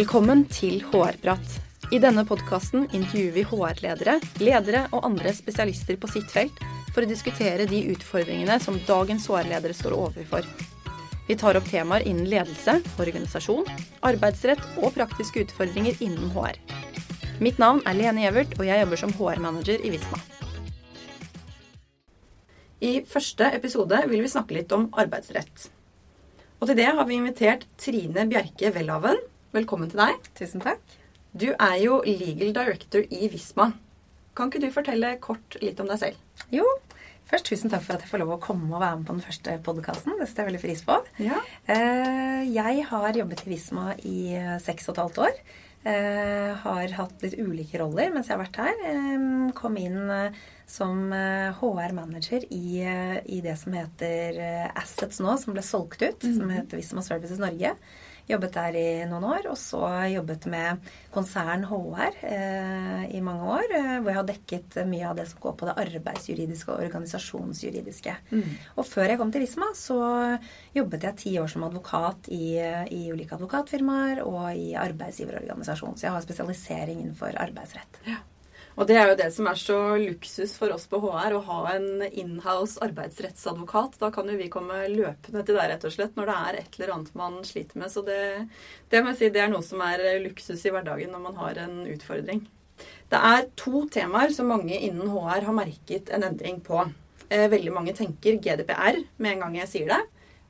Velkommen til HR-prat. I denne podkasten intervjuer vi HR-ledere, ledere og andre spesialister på sitt felt for å diskutere de utfordringene som dagens HR-ledere står overfor. Vi tar opp temaer innen ledelse, organisasjon, arbeidsrett og praktiske utfordringer innen HR. Mitt navn er Lene Gjevert, og jeg jobber som HR-manager i Visma. I første episode vil vi snakke litt om arbeidsrett. Og til det har vi invitert Trine Bjerke Welhaven. Velkommen til deg. Tusen takk. Du er jo legal director i Visma. Kan ikke du fortelle kort litt om deg selv? Jo, først tusen takk for at jeg får lov å komme og være med på den første podkasten. Det setter jeg veldig pris på. Ja. Eh, jeg har jobbet i Visma i eh, seks og et halvt år. Eh, har hatt litt ulike roller mens jeg har vært her. Kom inn som HR-manager i, i, det som heter Assets nå, som ble solgt ut. Mm -hmm. Som heter Visma Services Norge. Jobbet der i noen år. Og så jobbet med konsern HR eh, i mange år. Eh, hvor jeg har dekket mye av det som går på det arbeidsjuridiske og organisasjonsjuridiske. Mm. Og før jeg kom til Visma, så jobbet jeg ti år som advokat i, i ulike advokatfirmaer og i arbeidsgiverorganisasjon. Så jeg har spesialisering innenfor arbeidsrett. Ja. Og det er jo det som er så luksus for oss på HR, å ha en inhouse arbeidsrettsadvokat. Da kan jo vi komme løpende til deg, rett og slett, når det er et eller annet man sliter med. Så det, det må jeg si, det er noe som er luksus i hverdagen når man har en utfordring. Det er to temaer som mange innen HR har merket en endring på. Eh, veldig mange tenker GDPR med en gang jeg sier det.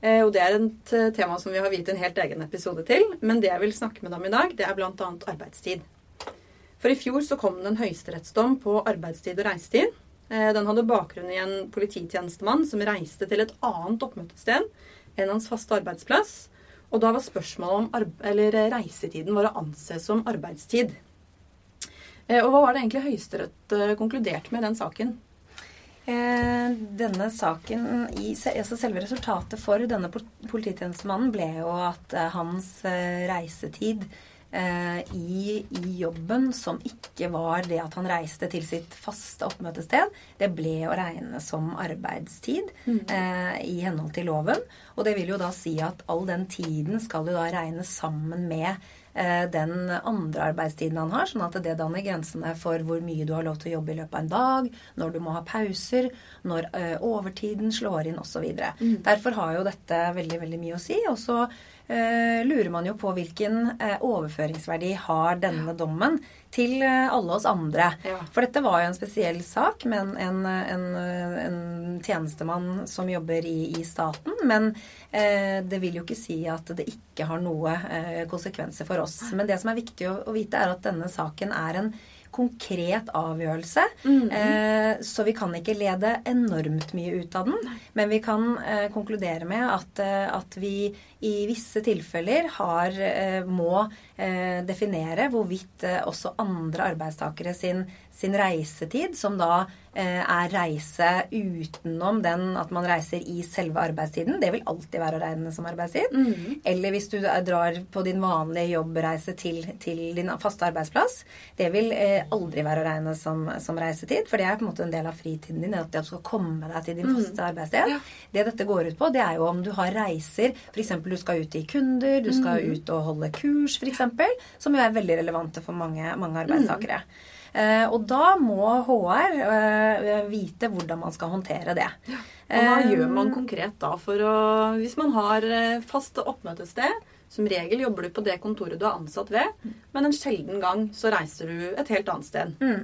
Eh, og det er et tema som vi har viet en helt egen episode til. Men det jeg vil snakke med dem i dag, det er bl.a. arbeidstid. For i fjor så kom det en høyesterettsdom på arbeidstid og reisetid. Eh, den hadde bakgrunn i en polititjenestemann som reiste til et annet oppmøtested enn hans faste arbeidsplass. Og da var spørsmålet om reisetiden var å anse som arbeidstid. Eh, og hva var det egentlig Høyesterett eh, konkluderte med i den saken? Denne saken, altså Selve resultatet for denne polititjenestemannen ble jo at hans reisetid Eh, i, i, jobben som ikke var det at han reiste til sitt faste oppmøtested. Det ble å regne som arbeidstid mm. eh, i henhold til loven. Og det vil jo da si at all den tiden skal jo da regnes sammen med eh, den andre arbeidstiden han har, sånn at det danner grensene for hvor mye du har lov til å jobbe i løpet av en dag, når du må ha pauser, når eh, overtiden slår inn osv. Mm. Derfor har jo dette veldig, veldig mye å si. Og så Eh, lurer man jo på hvilken eh, overføringsverdi har denne dommen til eh, alle oss andre. Ja. For dette var jo en spesiell sak med en, en, en tjenestemann som jobber i, i staten. Men eh, det vil jo ikke si at det ikke har noe eh, konsekvenser for oss. Men det som er viktig å, å vite, er at denne saken er en konkret avgjørelse. Mm -hmm. eh, så vi kan ikke lede enormt mye ut av den. Men vi kan eh, konkludere med at, eh, at, vi i visse tilfeller har, eh, må eh, definere hvorvidt eh, også andre arbeidstakere sin, sin reisetid, som da er reise utenom den at man reiser i selve arbeidstiden. Det vil alltid være å regne som arbeidstid. Mm. Eller hvis du drar på din vanlige jobbreise til, til din faste arbeidsplass. Det vil aldri være å regne som, som, reisetid, for det er på en måte en del av fritiden din. At du skal komme deg til din mhm. faste mm. arbeidssted. Ja. Det dette går ut på, det er jo om du har reiser. F.eks. du skal ut i kunder, du skal mm. ut og holde kurs, f.eks. Som jo er veldig relevante for mange, mange arbeidstakere. Mm. Eh, og da må HR eh, vite hvordan man skal håndtere det. Ja. Og hva gjør man eh, konkret da for å Hvis man har fast oppmøtested som regel jobber du på det kontoret du er ansatt ved, men en sjelden gang så reiser du et helt annet sted. Mm.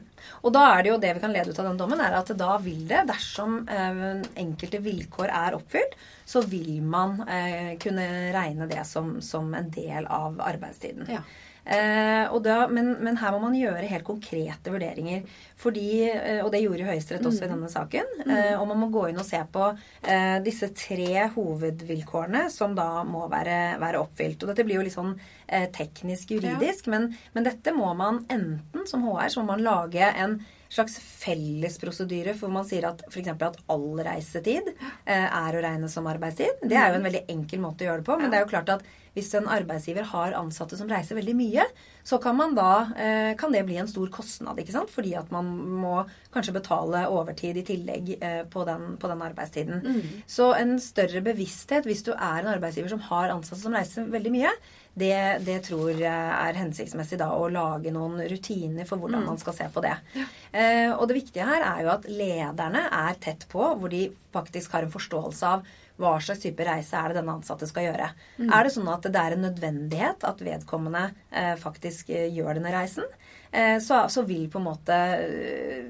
Og da er det jo det vi kan lede ut av den dommen, er at da vil det, dersom eh, enkelte vilkår er oppfylt, så vil man eh, kunne regne det som, som, en del av arbeidstiden. Ja. Eh, da, men, men, her må man gjøre helt konkrete vurderinger. Fordi, eh, og det gjorde Høyesterett også mm. i denne saken. Mm. Eh, og man må gå inn og se på eh, disse tre hovedvilkårene som da må være, være, oppfylt. Og dette blir jo litt sånn eh, teknisk juridisk, ja. men, men, dette må man enten som HR så må man lage en slags felles prosedyre hvor man sier at f.eks. at all reisetid eh, er å regne som arbeidstid. Det er jo en veldig enkel måte å gjøre det på. Men det er jo klart at hvis en arbeidsgiver har ansatte som reiser veldig mye, så kan, man da, eh, kan det bli en stor kostnad. ikke sant? Fordi at man må kanskje betale overtid i tillegg eh, på den, på den arbeidstiden. Mm. Så en større bevissthet hvis du er en arbeidsgiver som har ansatte som reiser veldig mye, det, det tror jeg er hensiktsmessig da å lage noen rutiner for hvordan mm. man skal se på det. Ja. Eh, og det viktige her er jo at lederne er tett på, hvor de faktisk har en forståelse av hva slags type reise er det denne ansatte skal gjøre. Mm. Er det sånn at det er en nødvendighet at vedkommende eh, faktisk eh, gjør denne reisen, eh, så, så, vil på en måte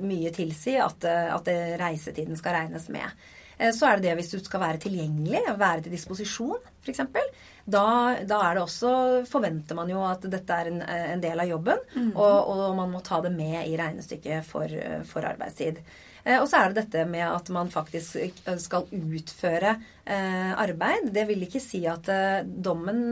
mye tilsi at, at reisetiden skal regnes med. Eh, så er det det hvis du skal være tilgjengelig, være til disposisjon f.eks. Da, da er det også, forventer man jo at dette er en, en del av jobben, mm. og, og, man må ta det med i regnestykket for, for arbeidstid. Eh, og så er det dette med at man faktisk eh, skal utføre eh, arbeid. Det vil ikke si at dommen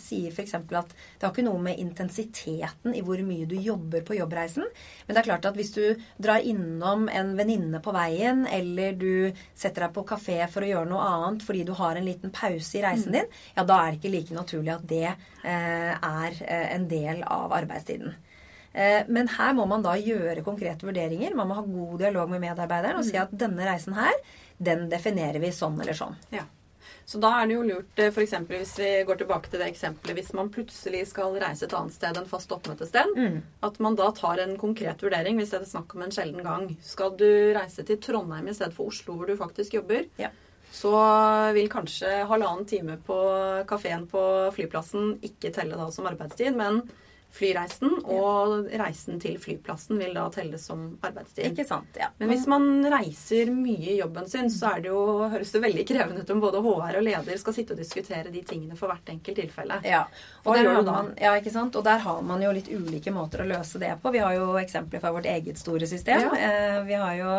sier f.eks. at det har ikke noe med intensiteten i hvor mye du jobber på jobbreisen. Men det er klart at hvis du drar innom en venninne på veien, eller du setter deg på kafé for å gjøre noe annet fordi du har en liten pause i reisen mm. din, ja, da er det ikke like naturlig at det er en del av arbeidstiden. Eh, men her må man da gjøre konkrete vurderinger. Man må ha god dialog med medarbeideren og si mm. at denne reisen her, den definerer vi sånn eller sånn. Ja. Så da er det jo lurt, for f.eks. hvis vi går tilbake til det eksempelet, hvis man plutselig skal reise et annet sted enn fast oppmøtested, mm. at man da tar en konkret vurdering hvis det er snakk om en sjelden gang. Skal du reise til Trondheim i stedet for Oslo, hvor du faktisk jobber, ja. så vil kanskje halvannen time på kafeen på flyplassen ikke telle da som arbeidstid, men flyreisen, og reisen til flyplassen vil da telles som arbeidstid. Ikke sant, ja. Men hvis man reiser mye i jobben sin, så er det jo, høres det veldig krevende ut om både HR og leder skal sitte og diskutere de tingene for hvert enkelt tilfelle. Ja, og der, man, ja, og der har man jo litt ulike måter å løse det på. Vi har jo eksempler fra vårt eget store system. Ja. Eh, vi har jo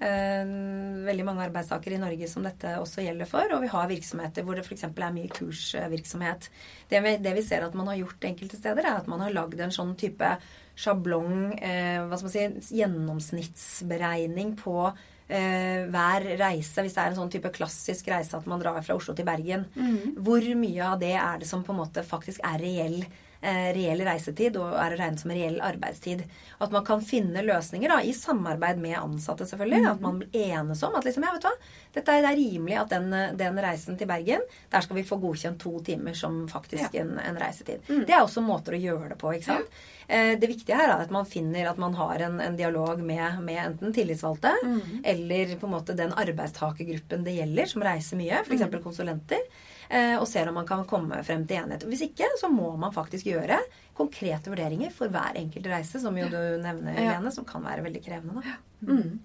veldig mange arbeidstakere i Norge som dette også gjelder for. Og vi har virksomheter hvor det f.eks. er mye kursvirksomhet. Det vi, det vi, ser at man har gjort enkelte steder, er at man har lagd en sånn type sjablong, eh, hva skal man si, gjennomsnittsberegning på eh, hver reise, hvis det er en sånn type klassisk reise at man drar fra Oslo til Bergen, mm. hvor mye av det er det som på en måte faktisk er reell Eh, reell reisetid og er å regne som reell arbeidstid. At man kan finne løsninger da, i samarbeid med ansatte, selvfølgelig. Mm. At man enes om at liksom, ja, vet du hva, dette er, det er rimelig at den, den, reisen til Bergen, der skal vi få godkjent to timer som faktisk ja. en, en, reisetid. Mm. Det er også måter å gjøre det på. ikke sant? Ja. Eh, det viktige her er at man finner at man har en, en dialog med, med, enten tillitsvalgte mm. eller på en måte den arbeidstakergruppen det gjelder, som reiser mye, f.eks. Mm. konsulenter. Eh, og ser om man kan komme frem til enighet. Hvis ikke, så må man faktisk gjøre konkrete vurderinger for hver enkelt reise, som jo du nevner, Lene, som kan være veldig krevende. da. Mm.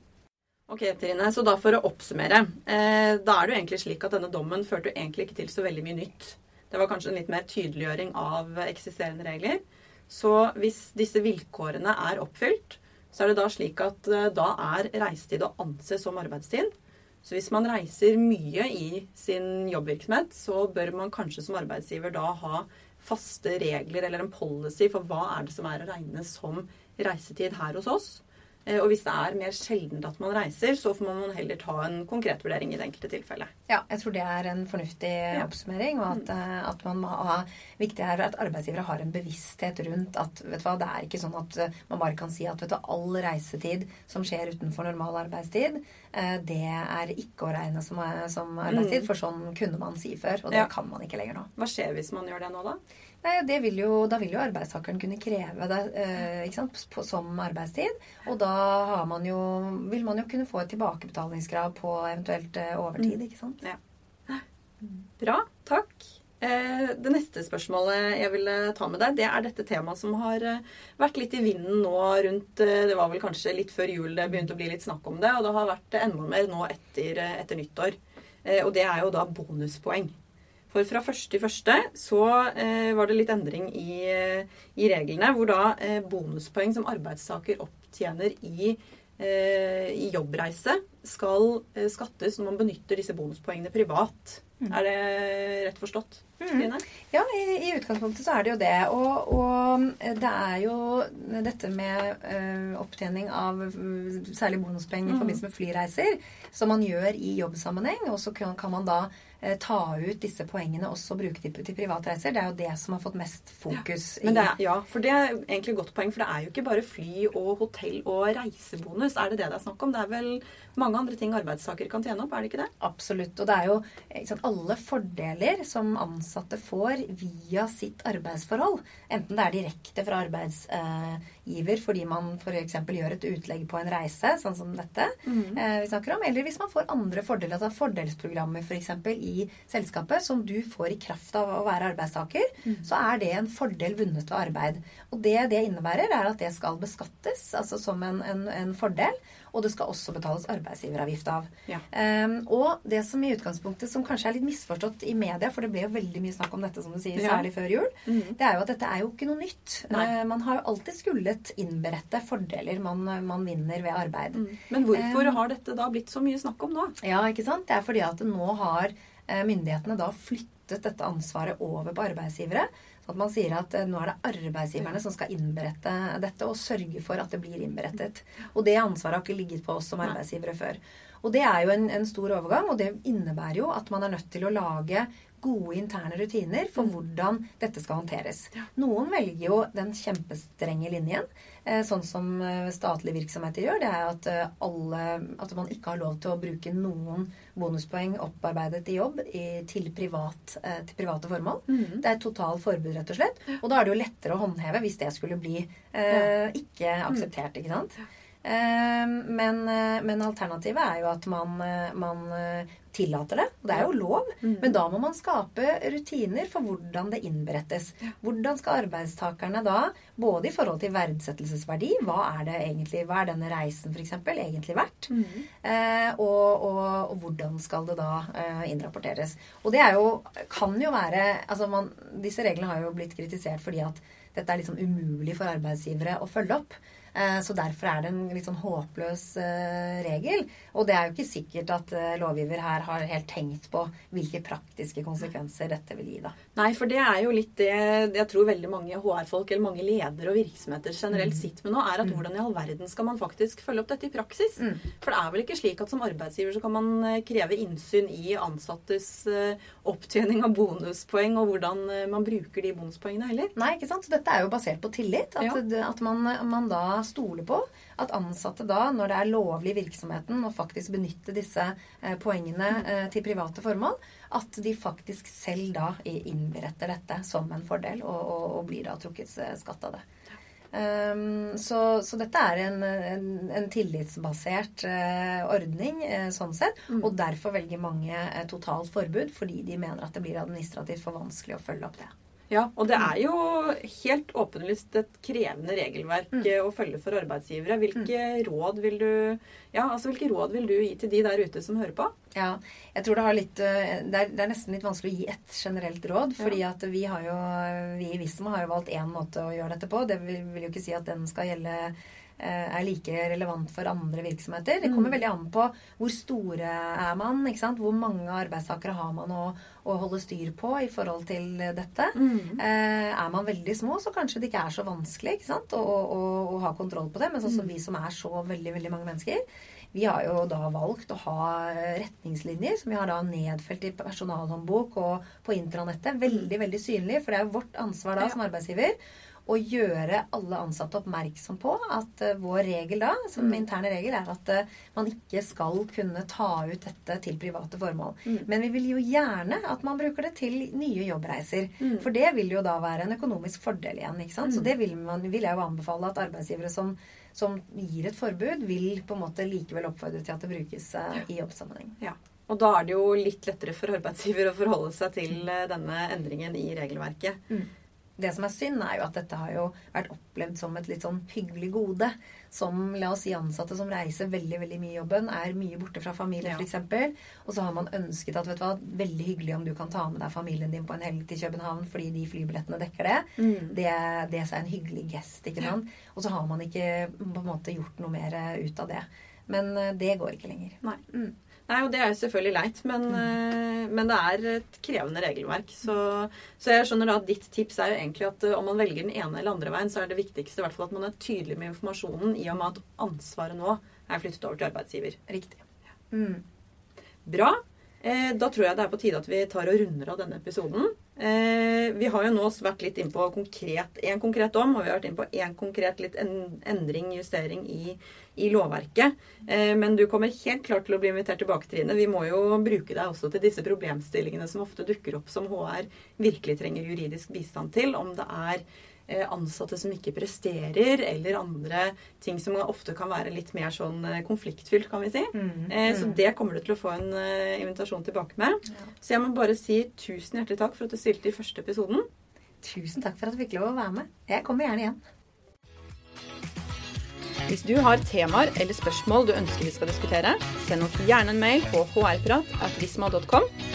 Ok, Trine, så da For å oppsummere. Eh, da er det jo egentlig slik at denne dommen førte jo egentlig ikke til så veldig mye nytt. Det var kanskje en litt mer tydeliggjøring av eksisterende regler. Så hvis disse vilkårene er oppfylt, så er det da slik at eh, da er reisetid å anse som arbeidstid. Så hvis man reiser mye i sin jobbvirksomhet, så bør man kanskje som arbeidsgiver da ha faste regler eller en policy for hva er det som er å regne som reisetid her hos oss. Eh, og hvis det er mer sjeldent at man reiser, så får man heller ta en konkret vurdering i det enkelte tilfellet. Ja, jeg tror det er en fornuftig ja. oppsummering, og at, mm. at, man må ha Viktig er at arbeidsgivere har en bevissthet rundt at vet du hva, det er ikke sånn at eh, man bare kan si at vet du, all reisetid som skjer utenfor normal arbeidstid, eh, det er ikke å regne som, som arbeidstid, mm. for sånn kunne man si før, og det ja. kan man ikke lenger nå. Hva skjer hvis man gjør det nå, da? Nei, vil jo, Da vil jo arbeidstakeren kunne kreve det eh, sant, på, som arbeidstid. Og da man jo, vil man jo kunne få et tilbakebetalingskrav på eventuelt eh, overtid. Mm. ikke sant? Ja. Bra. Takk. Eh, det neste spørsmålet jeg ville ta med deg, det er dette temaet som har eh, vært litt i vinden nå rundt eh, Det var vel kanskje litt før jul det begynte å bli litt snakk om det, og det har vært enda mer nå etter, etter nyttår. Og det er jo da bonuspoeng. For fra første i første så var det litt endring i, i reglene, hvor da bonuspoeng som arbeidstaker opptjener i, i jobbreise, skal skattes når man benytter disse bonuspoengene privat. Mm. Er det rett forstått? Mm. Ja, i, i, utgangspunktet så er det jo det. Og, og det er jo dette med ø, opptjening av uh, særlig bonuspenger i mm. forbindelse med flyreiser, som man gjør i jobbsammenheng. Og så kan, kan man da uh, ta ut disse poengene også og bruke dem til, privatreiser. Det er jo det som har fått mest fokus. Ja. Er, ja, for det er egentlig et godt poeng. For det er jo ikke bare fly og hotell og reisebonus. Er det det det er snakk om? Det er vel mange andre ting arbeidstaker kan tjene opp, er det ikke det? Absolutt. Og det er jo sant, alle fordeler som ansatte får via sitt arbeidsforhold. Enten det er direkte fra arbeidsgiver fordi man f.eks. gjør et utlegg på en reise, sånn som dette mm. vi snakker om, eller hvis man får andre fordeler, altså fordelsprogrammer f.eks. For i selskapet som du får i kraft av å være arbeidstaker, mm. så er det en fordel vunnet ved arbeid. Og det det innebærer, er at det skal beskattes, altså som en, en, en fordel. Og det skal også betales arbeidsgiveravgift av. Ja. Um, og det som i utgangspunktet, som kanskje er litt misforstått i media, for det ble jo veldig mye snakk om dette, som du sier, ja. særlig før jul, mm. det er jo at dette er jo ikke noe nytt. Nei. man har jo alltid skullet innberette fordeler man, man vinner ved arbeid. Mm. Men hvorfor um, har dette da blitt så mye snakk om nå? Ja, ikke sant? Det er fordi at nå har uh, myndighetene da flyttet dette ansvaret over på arbeidsgivere. At man sier at eh, nå er det arbeidsgiverne som skal innberette dette og sørge for at det blir innberettet. Og det ansvaret har ikke ligget på oss som arbeidsgivere før. Og det er jo en, en stor overgang, og det innebærer jo at man er nødt til å lage gode interne rutiner for mm. hvordan dette skal håndteres. Noen velger jo den kjempestrenge linjen. Eh, sånn som eh, statlige virksomheter gjør. Det er at, alle, at man ikke har lov til å bruke noen bonuspoeng opparbeidet i jobb i, til, privat, eh, til, private formål. Mm. Det er et total forbud, rett og slett. Og da er det jo lettere å håndheve hvis det skulle bli eh, ikke akseptert. ikke sant? Eh, men, eh, men, alternativet er jo at man, man tillater det. Det er jo lov. Mm. Men da må man skape rutiner for hvordan det innberettes. Hvordan skal arbeidstakerne da, både i forhold til verdsettelsesverdi, hva er det egentlig, hva er denne reisen f.eks. egentlig verdt? Mm. Eh, og, og, og, hvordan skal det da eh, innrapporteres? Og det er jo, kan jo være altså man, Disse reglene har jo blitt kritisert fordi at dette er liksom umulig for arbeidsgivere å følge opp. Eh, så derfor er det en litt sånn håpløs eh, regel. Og det er jo ikke sikkert at eh, lovgiver her har helt tenkt på hvilke praktiske konsekvenser dette vil gi, da. Nei, for det er jo litt det jeg tror veldig mange HR-folk eller mange ledere og virksomheter generelt mm. sitter med nå, er at mm. hvordan i all verden skal man faktisk følge opp dette i praksis? Mm. For det er vel ikke slik at som arbeidsgiver så kan man kreve innsyn i ansattes opptjening av bonuspoeng og hvordan man bruker de bonuspoengene heller? Nei, ikke sant. Så dette er jo basert på tillit. At, ja. at man, man da stole på at ansatte da, når det er lovlig i virksomheten å faktisk benytte disse eh, poengene eh, til private formål, at de faktisk selv da innberetter dette som en fordel, og, og, og blir da trukket skatt av det. Um, så, så, dette er en, en, en tillitsbasert uh, ordning uh, sånn sett. Mm. Og derfor velger mange uh, totalt forbud fordi de mener at det blir administrativt for vanskelig å følge opp det. Ja, og det er jo helt åpenlyst et krevende regelverk mm. å følge for arbeidsgivere. Hvilke mm. råd vil du ja, altså hvilke råd vil du gi til de der ute som hører på? Ja, jeg tror det, har litt, eh, det, er, det er nesten litt vanskelig å gi ett generelt råd. fordi ja. at vi har jo, vi i Visma har jo valgt én måte å gjøre dette på. Det vil, vil jo ikke si at den skal gjelde Eh, er like relevant for andre virksomheter. Det kommer mm. veldig an på hvor store er man, hvor mange arbeidstakere har man å, å, holde styr på i forhold til dette. Mm. Eh, er man veldig små, så kanskje det ikke er så vanskelig å, å, å, ha kontroll på det. Men sånn som mm. vi som er så veldig, veldig mange mennesker, vi har jo da valgt å ha retningslinjer som vi har da nedfelt i personalhåndbok og på intranettet. Veldig, veldig synlig, for det er jo vårt ansvar da som arbeidsgiver å gjøre alle ansatte oppmerksom på at uh, vår regel da, som mm. interne regel, er at uh, man ikke skal kunne ta ut dette til private formål. Mm. Men vi vil jo gjerne at man bruker det til nye jobbreiser. Mm. For det vil jo da være en økonomisk fordel igjen. ikke sant? Så mm. det vil, man, vil jeg jo anbefale at arbeidsgivere som, som, gir et forbud, vil på en måte likevel oppfordre til at det brukes uh, i jobbsammenheng. Ja. Og da er det jo litt lettere for arbeidsgiver å forholde seg til denne endringen i regelverket. Mm det som er synd, er jo at dette har jo vært opplevd som et litt sånn hyggelig gode. Som la oss si ansatte som reiser veldig veldig mye i jobben, er mye borte fra familie ja. f.eks. Og så har man ønsket at vet du hva, veldig hyggelig om du kan ta med deg familien din på en helg til København fordi de flybillettene dekker det. Mm. Det, det er en hyggelig gest. ikke sant? Ja. Og så har man ikke på en måte gjort noe mer ut av det. Men eh, det går ikke lenger. Nei. Mm. Nei, og det er jo selvfølgelig leit, men, mm. men, det er et krevende regelverk. Så, så, jeg skjønner da at ditt tips er jo egentlig at om man velger den ene eller andre veien, så er det viktigste i hvert fall at man er tydelig med informasjonen, i og med at ansvaret nå er flyttet over til arbeidsgiver. Riktig. Mm. Bra. Eh, da tror jeg det er på tide at vi tar og runder av denne episoden. Eh, vi har jo nå vært litt inn på konkret, en konkret dom, og vi har vært inn på én konkret litt endring, justering, i, i lovverket. Eh, men du kommer helt klart til å bli invitert tilbake, Trine. Vi må jo bruke deg også til disse problemstillingene som ofte dukker opp som HR virkelig trenger juridisk bistand til. Om det er ansatte som ikke presterer, eller andre ting som ofte kan være litt mer sånn eh, konfliktfylt, kan vi si. Mm, eh, mm. Så det kommer du til å få en invitasjon tilbake med. Ja. Så jeg må bare si tusen hjertelig takk for at du stilte i første episoden. Tusen takk for at du fikk lov å være med. Jeg kommer gjerne igjen. Hvis du har temaer eller spørsmål du ønsker vi skal diskutere, send oss gjerne en mail på hrprat.visma.com.